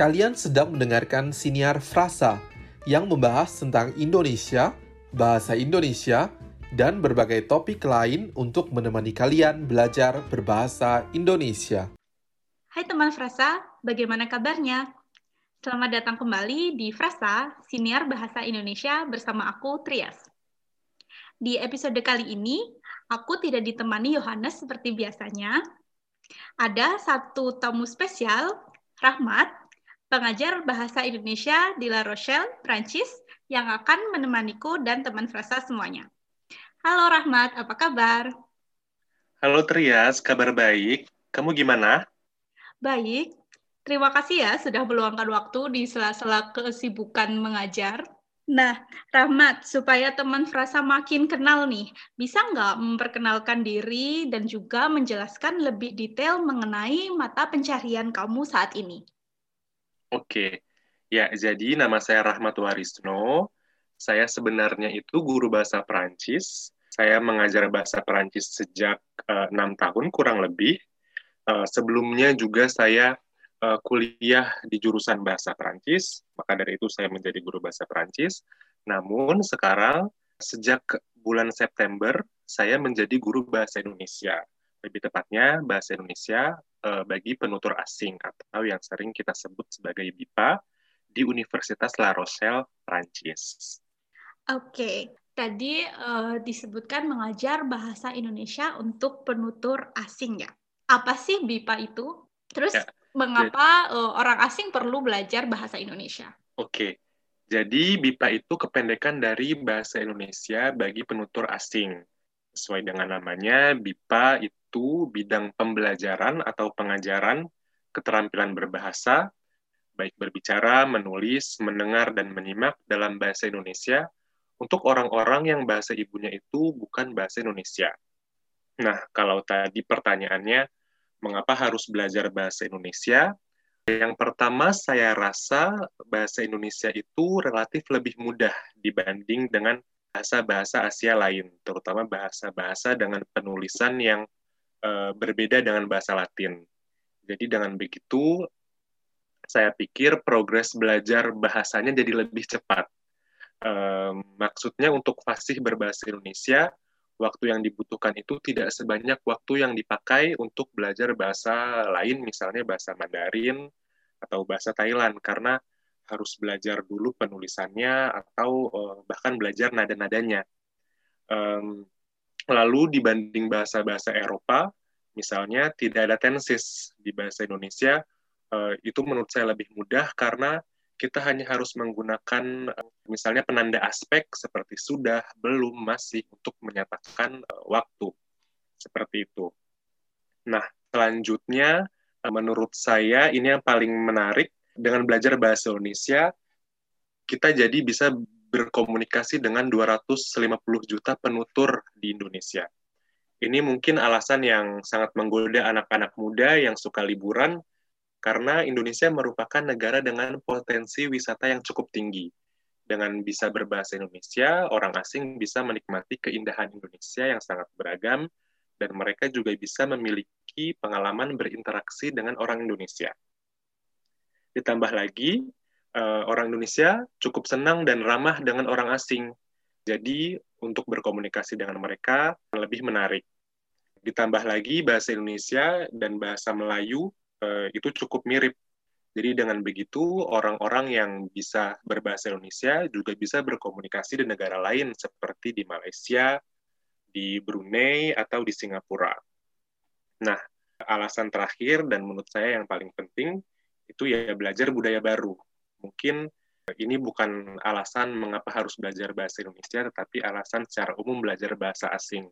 Kalian sedang mendengarkan siniar frasa yang membahas tentang Indonesia, bahasa Indonesia, dan berbagai topik lain untuk menemani kalian belajar berbahasa Indonesia. Hai teman Frasa, bagaimana kabarnya? Selamat datang kembali di Frasa, Siniar Bahasa Indonesia bersama aku, Trias. Di episode kali ini, aku tidak ditemani Yohanes seperti biasanya. Ada satu tamu spesial, Rahmat, pengajar bahasa Indonesia di La Rochelle, Prancis, yang akan menemaniku dan teman Frasa semuanya. Halo Rahmat, apa kabar? Halo Trias, kabar baik. Kamu gimana? Baik. Terima kasih ya sudah meluangkan waktu di sela-sela kesibukan mengajar. Nah, Rahmat, supaya teman Frasa makin kenal nih, bisa nggak memperkenalkan diri dan juga menjelaskan lebih detail mengenai mata pencarian kamu saat ini? Oke, ya jadi nama saya Rahmat Warisno. Saya sebenarnya itu guru bahasa Perancis. Saya mengajar bahasa Perancis sejak eh, enam uh, tahun kurang lebih. Uh, sebelumnya juga saya uh, kuliah di jurusan bahasa Perancis, maka dari itu saya menjadi guru bahasa Perancis. Namun sekarang sejak bulan September saya menjadi guru bahasa Indonesia. Lebih tepatnya bahasa Indonesia uh, bagi penutur asing atau yang sering kita sebut sebagai BIPA di Universitas La Rochelle, Prancis. Oke, okay. tadi uh, disebutkan mengajar bahasa Indonesia untuk penutur asing ya. Apa sih BIPA itu? Terus ya, mengapa uh, orang asing perlu belajar bahasa Indonesia? Oke. Okay. Jadi BIPA itu kependekan dari bahasa Indonesia bagi penutur asing. Sesuai dengan namanya, BIPA itu itu bidang pembelajaran atau pengajaran keterampilan berbahasa, baik berbicara, menulis, mendengar, dan menyimak dalam bahasa Indonesia untuk orang-orang yang bahasa ibunya itu bukan bahasa Indonesia. Nah, kalau tadi pertanyaannya, mengapa harus belajar bahasa Indonesia? Yang pertama, saya rasa bahasa Indonesia itu relatif lebih mudah dibanding dengan bahasa-bahasa Asia lain, terutama bahasa-bahasa dengan penulisan yang uh, berbeda dengan bahasa Latin. Jadi dengan begitu, saya pikir progres belajar bahasanya jadi lebih cepat. Um, maksudnya untuk fasih berbahasa Indonesia, waktu yang dibutuhkan itu tidak sebanyak waktu yang dipakai untuk belajar bahasa lain, misalnya bahasa Mandarin atau bahasa Thailand, karena harus belajar dulu penulisannya atau uh, bahkan belajar nada-nadanya. Um, Lalu dibanding bahasa-bahasa Eropa, misalnya tidak ada tensis di bahasa Indonesia, uh, itu menurut saya lebih mudah karena kita hanya harus menggunakan uh, misalnya penanda aspek seperti sudah, belum, masih untuk menyatakan uh, waktu. Seperti itu. Nah, selanjutnya menurut saya ini yang paling menarik dengan belajar bahasa Indonesia kita jadi bisa berkomunikasi dengan 250 juta penutur di Indonesia. Ini mungkin alasan yang sangat menggoda anak-anak muda yang suka liburan, karena Indonesia merupakan negara dengan potensi wisata yang cukup tinggi. Dengan bisa berbahasa Indonesia, orang asing bisa menikmati keindahan Indonesia yang sangat beragam, dan mereka juga bisa memiliki pengalaman berinteraksi dengan orang Indonesia. Ditambah lagi, uh, orang Indonesia cukup senang dan ramah dengan orang asing. Jadi untuk berkomunikasi dengan mereka lebih menarik. Ditambah lagi bahasa Indonesia dan bahasa Melayu uh, itu cukup mirip. Jadi dengan begitu orang-orang yang bisa berbahasa Indonesia juga bisa berkomunikasi di negara lain seperti di Malaysia, di Brunei atau di Singapura. Nah, alasan terakhir dan menurut saya yang paling penting itu ya belajar budaya baru mungkin ini bukan alasan mengapa harus belajar bahasa Indonesia, tetapi alasan secara umum belajar bahasa asing.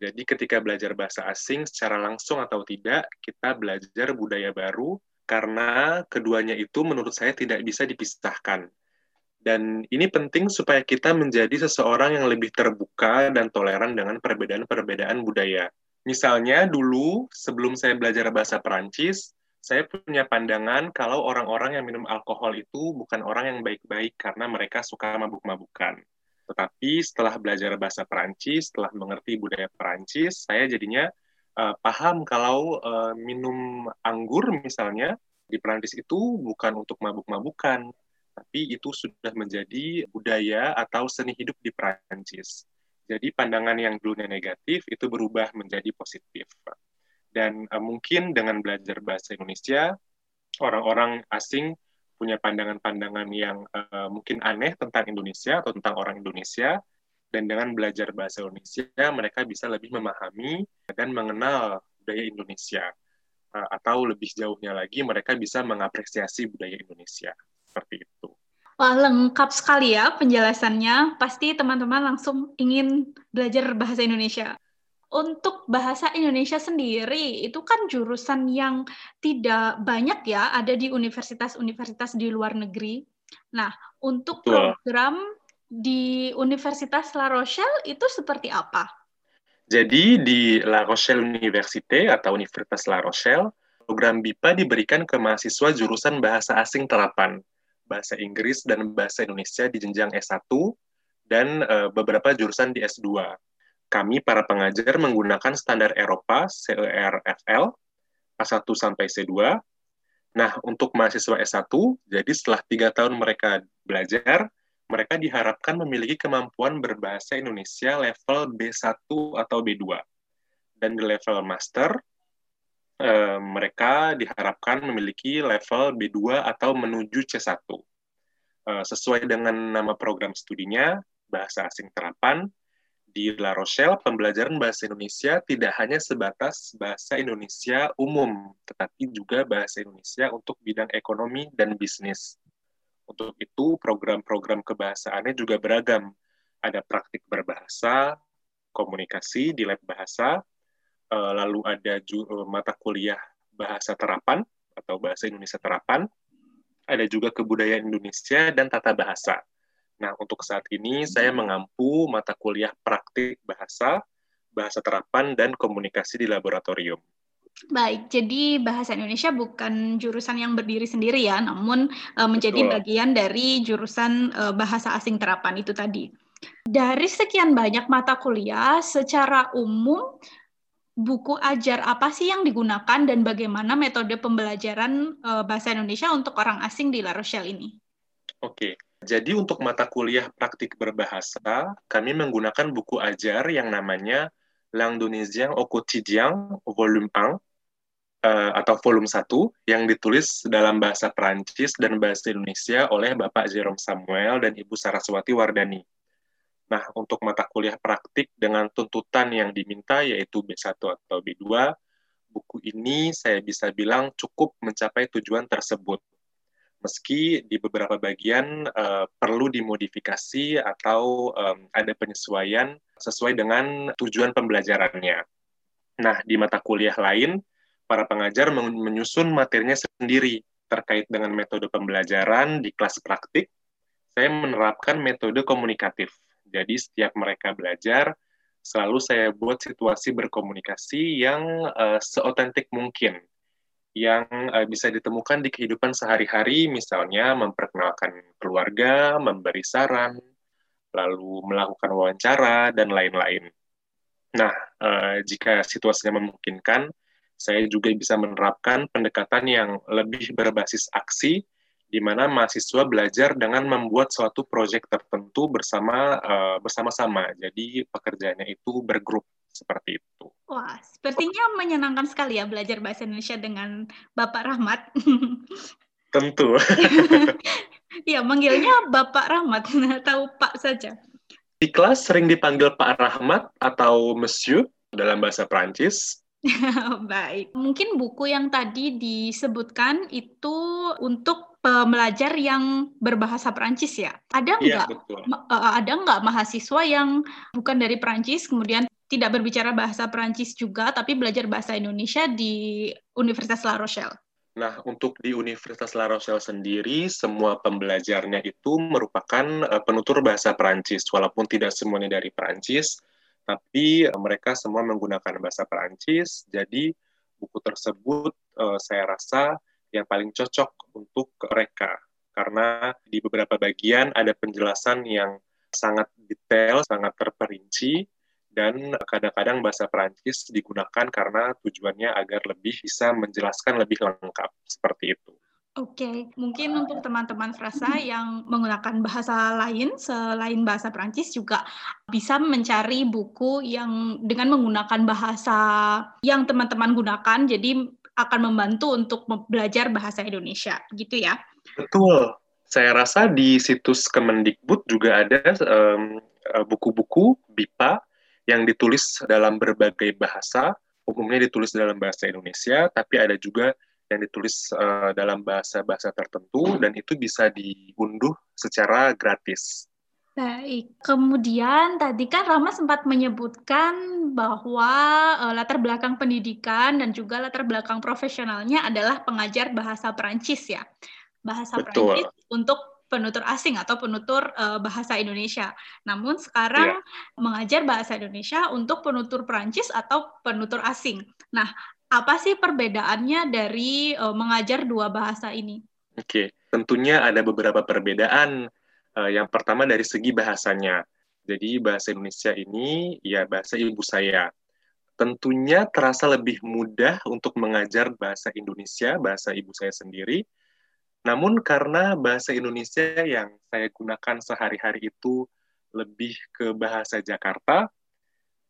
Jadi ketika belajar bahasa asing secara langsung atau tidak, kita belajar budaya baru karena keduanya itu menurut saya tidak bisa dipisahkan. Dan ini penting supaya kita menjadi seseorang yang lebih terbuka dan toleran dengan perbedaan-perbedaan budaya. Misalnya dulu sebelum saya belajar bahasa Perancis, saya punya pandangan kalau orang-orang yang minum alkohol itu bukan orang yang baik-baik karena mereka suka mabuk-mabukan. Tetapi setelah belajar bahasa Perancis, setelah mengerti budaya Perancis, saya jadinya uh, paham kalau uh, minum anggur misalnya Di Prancis itu bukan untuk mabuk-mabukan, tapi itu sudah menjadi budaya atau seni hidup di Prancis. Jadi pandangan yang dulunya negatif itu berubah menjadi positif. Dan uh, mungkin dengan belajar bahasa Indonesia, orang-orang asing punya pandangan-pandangan yang uh, mungkin aneh tentang Indonesia atau tentang orang Indonesia, dan dengan belajar bahasa Indonesia, mereka bisa lebih memahami dan mengenal budaya Indonesia. Uh, atau lebih jauhnya lagi, mereka bisa mengapresiasi budaya Indonesia. Seperti itu. Wah, lengkap sekali ya penjelasannya. Pasti teman-teman langsung ingin belajar bahasa Indonesia. Untuk bahasa Indonesia sendiri, itu kan jurusan yang tidak banyak ya, ada di universitas-universitas di luar negeri. Nah, untuk Betul. program di Universitas La Rochelle itu seperti apa? Jadi di La Rochelle Université atau Universitas La Rochelle, program BIPA diberikan ke mahasiswa jurusan bahasa asing terapan bahasa Inggris dan bahasa Indonesia di jenjang S1 dan uh, beberapa jurusan di S2. Kami para pengajar menggunakan standar Eropa CERFL A1 sampai C2. Nah, untuk mahasiswa S1, jadi setelah tiga tahun mereka belajar, mereka diharapkan memiliki kemampuan berbahasa Indonesia level B1 atau B2. Dan di level master, eh, mereka diharapkan memiliki level B2 atau menuju C1. Eh, sesuai dengan nama program studinya, Bahasa Asing Terapan, di La Rochelle, pembelajaran bahasa Indonesia tidak hanya sebatas bahasa Indonesia umum, tetapi juga bahasa Indonesia untuk bidang ekonomi dan bisnis. Untuk itu, program-program kebahasaannya juga beragam. Ada praktik berbahasa, komunikasi di lab bahasa, Eh, lalu ada uh, mata kuliah bahasa terapan atau bahasa Indonesia terapan, ada juga kebudayaan Indonesia dan tata bahasa. Nah, untuk saat ini saya mengampu mata kuliah praktik bahasa, bahasa terapan, dan komunikasi di laboratorium. Baik, jadi bahasa Indonesia bukan jurusan yang berdiri sendiri ya, namun uh, menjadi Betul. bagian dari jurusan uh, bahasa asing terapan itu tadi. Dari sekian banyak mata kuliah, secara umum buku ajar apa sih yang digunakan dan bagaimana metode pembelajaran uh, bahasa Indonesia untuk orang asing di La Rochelle ini? Oke, jadi untuk mata kuliah praktik berbahasa, kami menggunakan buku ajar yang namanya L'Indonésien au quotidien volume 1 uh, eh, atau volume 1 yang ditulis dalam bahasa Prancis dan bahasa Indonesia oleh Bapak Jerome Samuel dan Ibu Saraswati Wardani. Nah, untuk mata kuliah praktik dengan tuntutan yang diminta yaitu B1 atau B2, buku ini saya bisa bilang cukup mencapai tujuan tersebut. Meski di beberapa bagian uh, perlu dimodifikasi atau um, ada penyesuaian sesuai dengan tujuan pembelajarannya. Nah, di mata kuliah lain, para pengajar menyusun materinya sendiri terkait dengan metode pembelajaran di kelas praktik. Saya menerapkan metode komunikatif jadi setiap mereka belajar, selalu saya buat situasi berkomunikasi yang uh, seotentik mungkin, yang uh, bisa ditemukan di kehidupan sehari-hari, misalnya memperkenalkan keluarga, memberi saran, lalu melakukan wawancara, dan lain-lain. Nah, uh, jika situasinya memungkinkan, saya juga bisa menerapkan pendekatan yang lebih berbasis aksi, di mana mahasiswa belajar dengan membuat suatu proyek tertentu bersama uh, bersama-sama. Jadi pekerjaannya itu bergrup seperti itu. Wah, sepertinya menyenangkan sekali ya belajar bahasa Indonesia dengan Bapak Rahmat. Tentu. ya, manggilnya Bapak Rahmat, tahu Pak saja. Di kelas sering dipanggil Pak Rahmat atau Monsieur dalam bahasa Prancis. Baik, mungkin buku yang tadi disebutkan itu untuk pembelajar yang berbahasa Perancis ya. Ada iya, nggak ya, ada nggak mahasiswa yang bukan dari Perancis kemudian tidak berbicara bahasa Perancis juga tapi belajar bahasa Indonesia di Universitas La Rochelle? Nah, untuk di Universitas La Rochelle sendiri, semua pembelajarnya itu merupakan uh, penutur bahasa Perancis, walaupun tidak semuanya dari Perancis, tapi uh, mereka semua menggunakan bahasa Perancis. Jadi buku tersebut uh, saya rasa yang paling cocok untuk mereka karena di beberapa bagian ada penjelasan yang sangat detail, sangat terperinci, dan kadang-kadang bahasa Perancis digunakan karena tujuannya agar lebih bisa menjelaskan lebih lengkap seperti itu. Oke, mungkin untuk teman-teman frasa yang menggunakan bahasa lain selain bahasa Prancis juga bisa mencari buku yang dengan menggunakan bahasa yang teman-teman gunakan, jadi akan membantu untuk belajar bahasa Indonesia, gitu ya? Betul. Saya rasa di situs Kemendikbud juga ada buku-buku um, BIPA yang ditulis dalam berbagai bahasa, umumnya ditulis dalam bahasa Indonesia, tapi ada juga yang ditulis uh, dalam bahasa-bahasa tertentu dan itu bisa diunduh secara gratis. Baik, kemudian tadi kan Rama sempat menyebutkan bahwa uh, latar belakang pendidikan dan juga latar belakang profesionalnya adalah pengajar bahasa Perancis ya. Bahasa Betul. Perancis untuk penutur asing atau penutur uh, bahasa Indonesia. Namun sekarang yeah. mengajar bahasa Indonesia untuk penutur Perancis atau penutur asing. Nah, apa sih perbedaannya dari uh, mengajar dua bahasa ini? Oke, okay. tentunya ada beberapa perbedaan. Uh, yang pertama dari segi bahasanya. Jadi bahasa Indonesia ini ya bahasa ibu saya. Tentunya terasa lebih mudah untuk mengajar bahasa Indonesia, bahasa ibu saya sendiri. Namun karena bahasa Indonesia yang saya gunakan sehari-hari itu lebih ke bahasa Jakarta,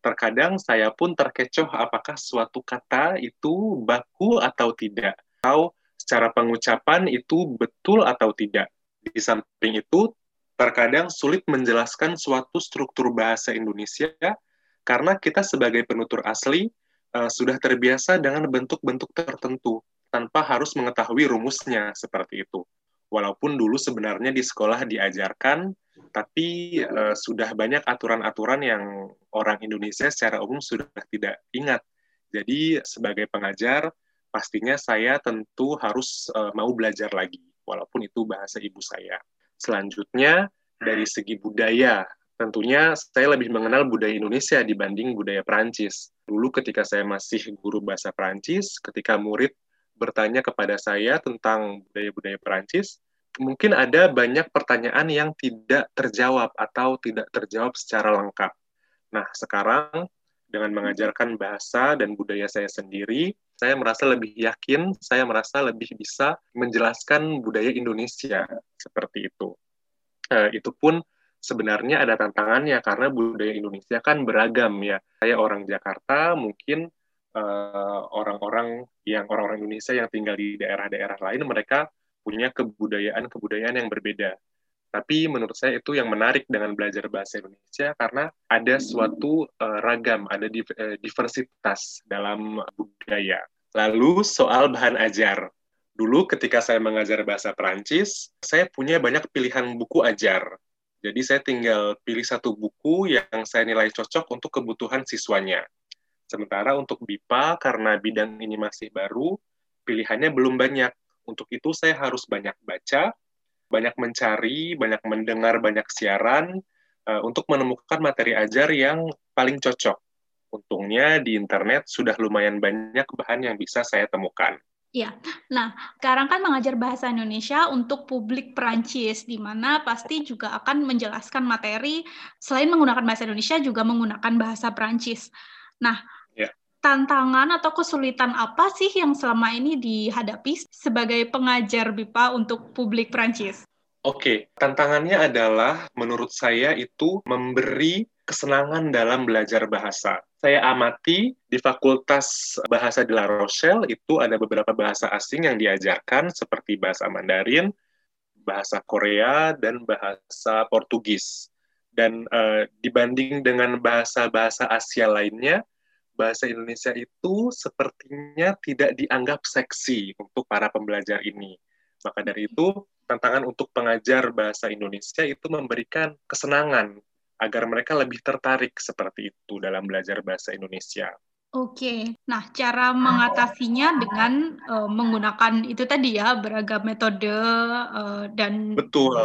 terkadang saya pun terkecoh apakah suatu kata itu baku atau tidak, atau secara pengucapan itu betul atau tidak. Di samping itu, terkadang sulit menjelaskan suatu struktur bahasa Indonesia karena kita sebagai penutur asli uh, sudah terbiasa dengan bentuk-bentuk tertentu tanpa harus mengetahui rumusnya seperti itu. Walaupun dulu sebenarnya di sekolah diajarkan tapi uh, sudah banyak aturan-aturan yang orang Indonesia secara umum sudah tidak ingat. Jadi sebagai pengajar pastinya saya tentu harus uh, mau belajar lagi walaupun itu bahasa ibu saya. Selanjutnya dari segi budaya, tentunya saya lebih mengenal budaya Indonesia dibanding budaya Perancis. Dulu ketika saya masih guru bahasa Perancis, ketika murid bertanya kepada saya tentang budaya-budaya Perancis, mungkin ada banyak pertanyaan yang tidak terjawab atau tidak terjawab secara lengkap. Nah, sekarang dengan mengajarkan bahasa dan budaya saya sendiri, saya merasa lebih yakin, saya merasa lebih bisa menjelaskan budaya Indonesia seperti itu. Uh, itu pun sebenarnya ada tantangannya karena budaya Indonesia kan beragam ya. Saya orang Jakarta, mungkin orang-orang uh, yang orang-orang Indonesia yang tinggal di daerah-daerah lain mereka punya kebudayaan-kebudayaan yang berbeda. Tapi menurut saya itu yang menarik dengan belajar bahasa Indonesia karena ada suatu uh, ragam, ada di, uh, diversitas dalam budaya. Lalu soal bahan ajar. Dulu ketika saya mengajar bahasa Perancis, saya punya banyak pilihan buku ajar. Jadi saya tinggal pilih satu buku yang saya nilai cocok untuk kebutuhan siswanya. Sementara untuk BIPA, karena bidang ini masih baru, pilihannya belum banyak. Untuk itu saya harus banyak baca, banyak mencari, banyak mendengar banyak siaran uh, untuk menemukan materi ajar yang paling cocok. Untungnya di internet sudah lumayan banyak bahan yang bisa saya temukan. Ya, nah sekarang kan mengajar bahasa Indonesia untuk publik Perancis, di mana pasti juga akan menjelaskan materi selain menggunakan bahasa Indonesia juga menggunakan bahasa Perancis. Nah, tantangan atau kesulitan apa sih yang selama ini dihadapi sebagai pengajar BIPA untuk publik Prancis? Oke, tantangannya adalah menurut saya itu memberi kesenangan dalam belajar bahasa. Saya amati di Fakultas Bahasa di La Rochelle itu ada beberapa bahasa asing yang diajarkan seperti bahasa Mandarin, bahasa Korea, dan bahasa Portugis. Dan uh, dibanding dengan bahasa-bahasa Asia lainnya, bahasa Indonesia itu sepertinya tidak dianggap seksi untuk para pembelajar ini. Maka dari itu, tantangan untuk pengajar bahasa Indonesia itu memberikan kesenangan agar mereka lebih tertarik seperti itu dalam belajar bahasa Indonesia. Oke, nah cara mengatasinya dengan uh, menggunakan itu tadi ya beragam metode uh, dan betul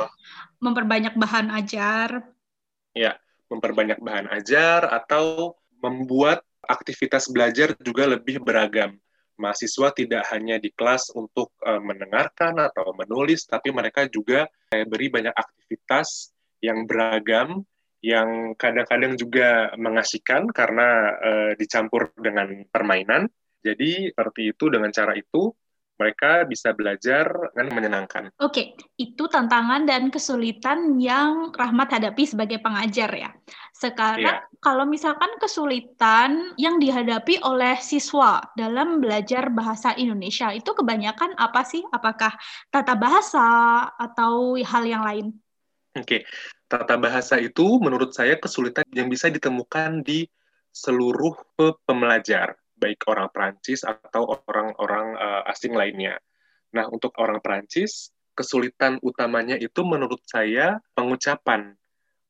memperbanyak bahan ajar. Ya, memperbanyak bahan ajar atau membuat aktivitas belajar juga lebih beragam. Mahasiswa tidak hanya di kelas untuk uh, mendengarkan atau menulis, tapi mereka juga uh, beri banyak aktivitas yang beragam, yang kadang-kadang juga mengasihkan karena uh, dicampur dengan permainan. Jadi seperti itu dengan cara itu mereka bisa belajar dengan menyenangkan. Oke, itu tantangan dan kesulitan yang Rahmat hadapi sebagai pengajar ya. Sekarang yeah. kalau misalkan kesulitan yang dihadapi oleh siswa dalam belajar bahasa Indonesia itu kebanyakan apa sih? Apakah tata bahasa atau hal yang lain? Oke, tata bahasa itu menurut saya kesulitan yang bisa ditemukan di seluruh pembelajar baik orang Perancis atau orang-orang uh, asing lainnya. Nah, untuk orang Perancis, kesulitan utamanya itu menurut saya pengucapan.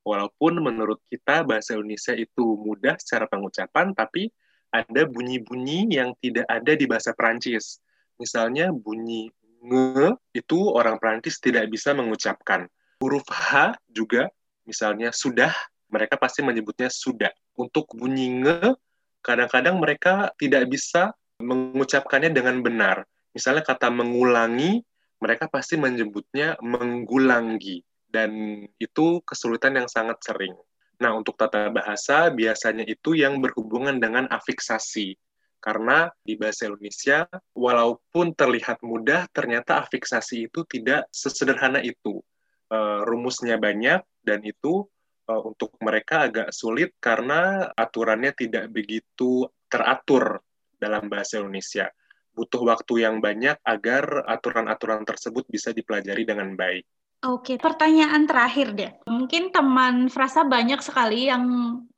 Walaupun menurut kita bahasa Indonesia itu mudah secara pengucapan, tapi ada bunyi-bunyi yang tidak ada di bahasa Perancis. Misalnya bunyi nge itu orang Perancis tidak bisa mengucapkan. Huruf H juga, misalnya sudah, mereka pasti menyebutnya sudah. Untuk bunyi nge kadang-kadang mereka tidak bisa mengucapkannya dengan benar. Misalnya kata mengulangi, mereka pasti menyebutnya menggulangi. Dan itu kesulitan yang sangat sering. Nah, untuk tata bahasa biasanya itu yang berhubungan dengan afiksasi. Karena di bahasa Indonesia, walaupun terlihat mudah, ternyata afiksasi itu tidak sesederhana itu. Uh, rumusnya banyak, dan itu uh, untuk mereka agak sulit karena aturannya tidak begitu teratur dalam bahasa Indonesia. Butuh waktu yang banyak agar aturan-aturan tersebut bisa dipelajari dengan baik. Oke, pertanyaan terakhir deh. Mungkin teman Frasa banyak sekali yang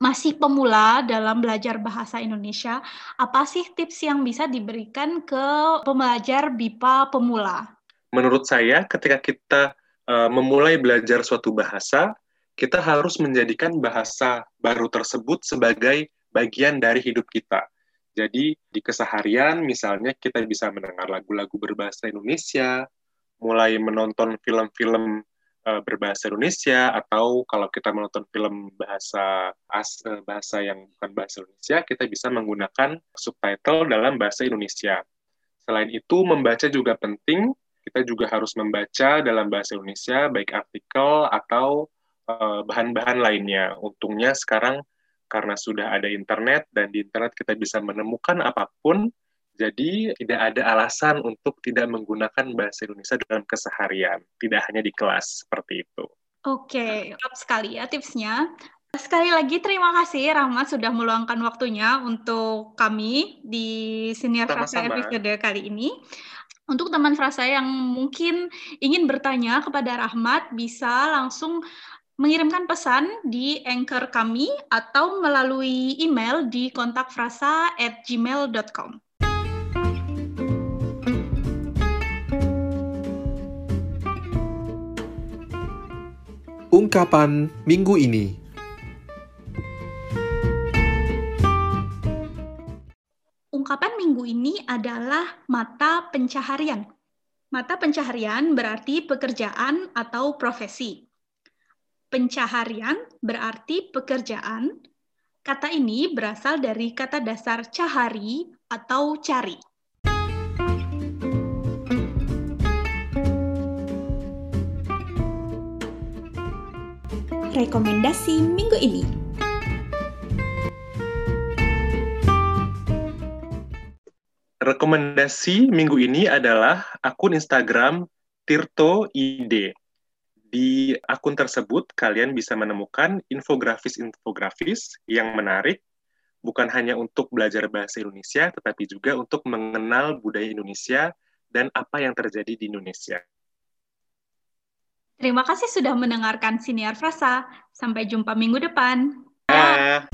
masih pemula dalam belajar bahasa Indonesia. Apa sih tips yang bisa diberikan ke pembelajar BIPA pemula? Menurut saya, ketika kita uh, memulai belajar suatu bahasa, kita harus menjadikan bahasa baru tersebut sebagai bagian dari hidup kita. Jadi di keseharian misalnya kita bisa mendengar lagu-lagu berbahasa Indonesia, mulai menonton film-film uh, berbahasa Indonesia atau kalau kita menonton film bahasa as uh, bahasa yang bukan bahasa Indonesia, kita bisa menggunakan subtitle dalam bahasa Indonesia. Selain itu membaca juga penting, kita juga harus membaca dalam bahasa Indonesia baik artikel atau bahan-bahan lainnya. Untungnya sekarang karena sudah ada internet dan di internet kita bisa menemukan apa pun, jadi tidak ada alasan untuk tidak menggunakan bahasa Indonesia dalam keseharian, tidak hanya di kelas seperti itu. Oke, lengkap sekali ya tipsnya. Sekali lagi terima kasih Rahmat sudah meluangkan waktunya untuk kami di Senior Frasa episode kali ini. Untuk teman Frasa yang mungkin ingin bertanya kepada Rahmat, bisa langsung mengirimkan pesan di anchor kami atau melalui email di kontakfrasa at gmail.com. Ungkapan minggu ini Ungkapan minggu ini adalah mata pencaharian. Mata pencaharian berarti pekerjaan atau profesi. Pencaharian berarti pekerjaan. Kata ini berasal dari kata dasar cahari atau cari. Rekomendasi minggu ini. Rekomendasi minggu ini adalah akun Instagram Tirto ID di akun tersebut kalian bisa menemukan infografis-infografis yang menarik bukan hanya untuk belajar bahasa Indonesia tetapi juga untuk mengenal budaya Indonesia dan apa yang terjadi di Indonesia. Terima kasih sudah mendengarkan Siniar Frasa. Sampai jumpa minggu depan. Ah.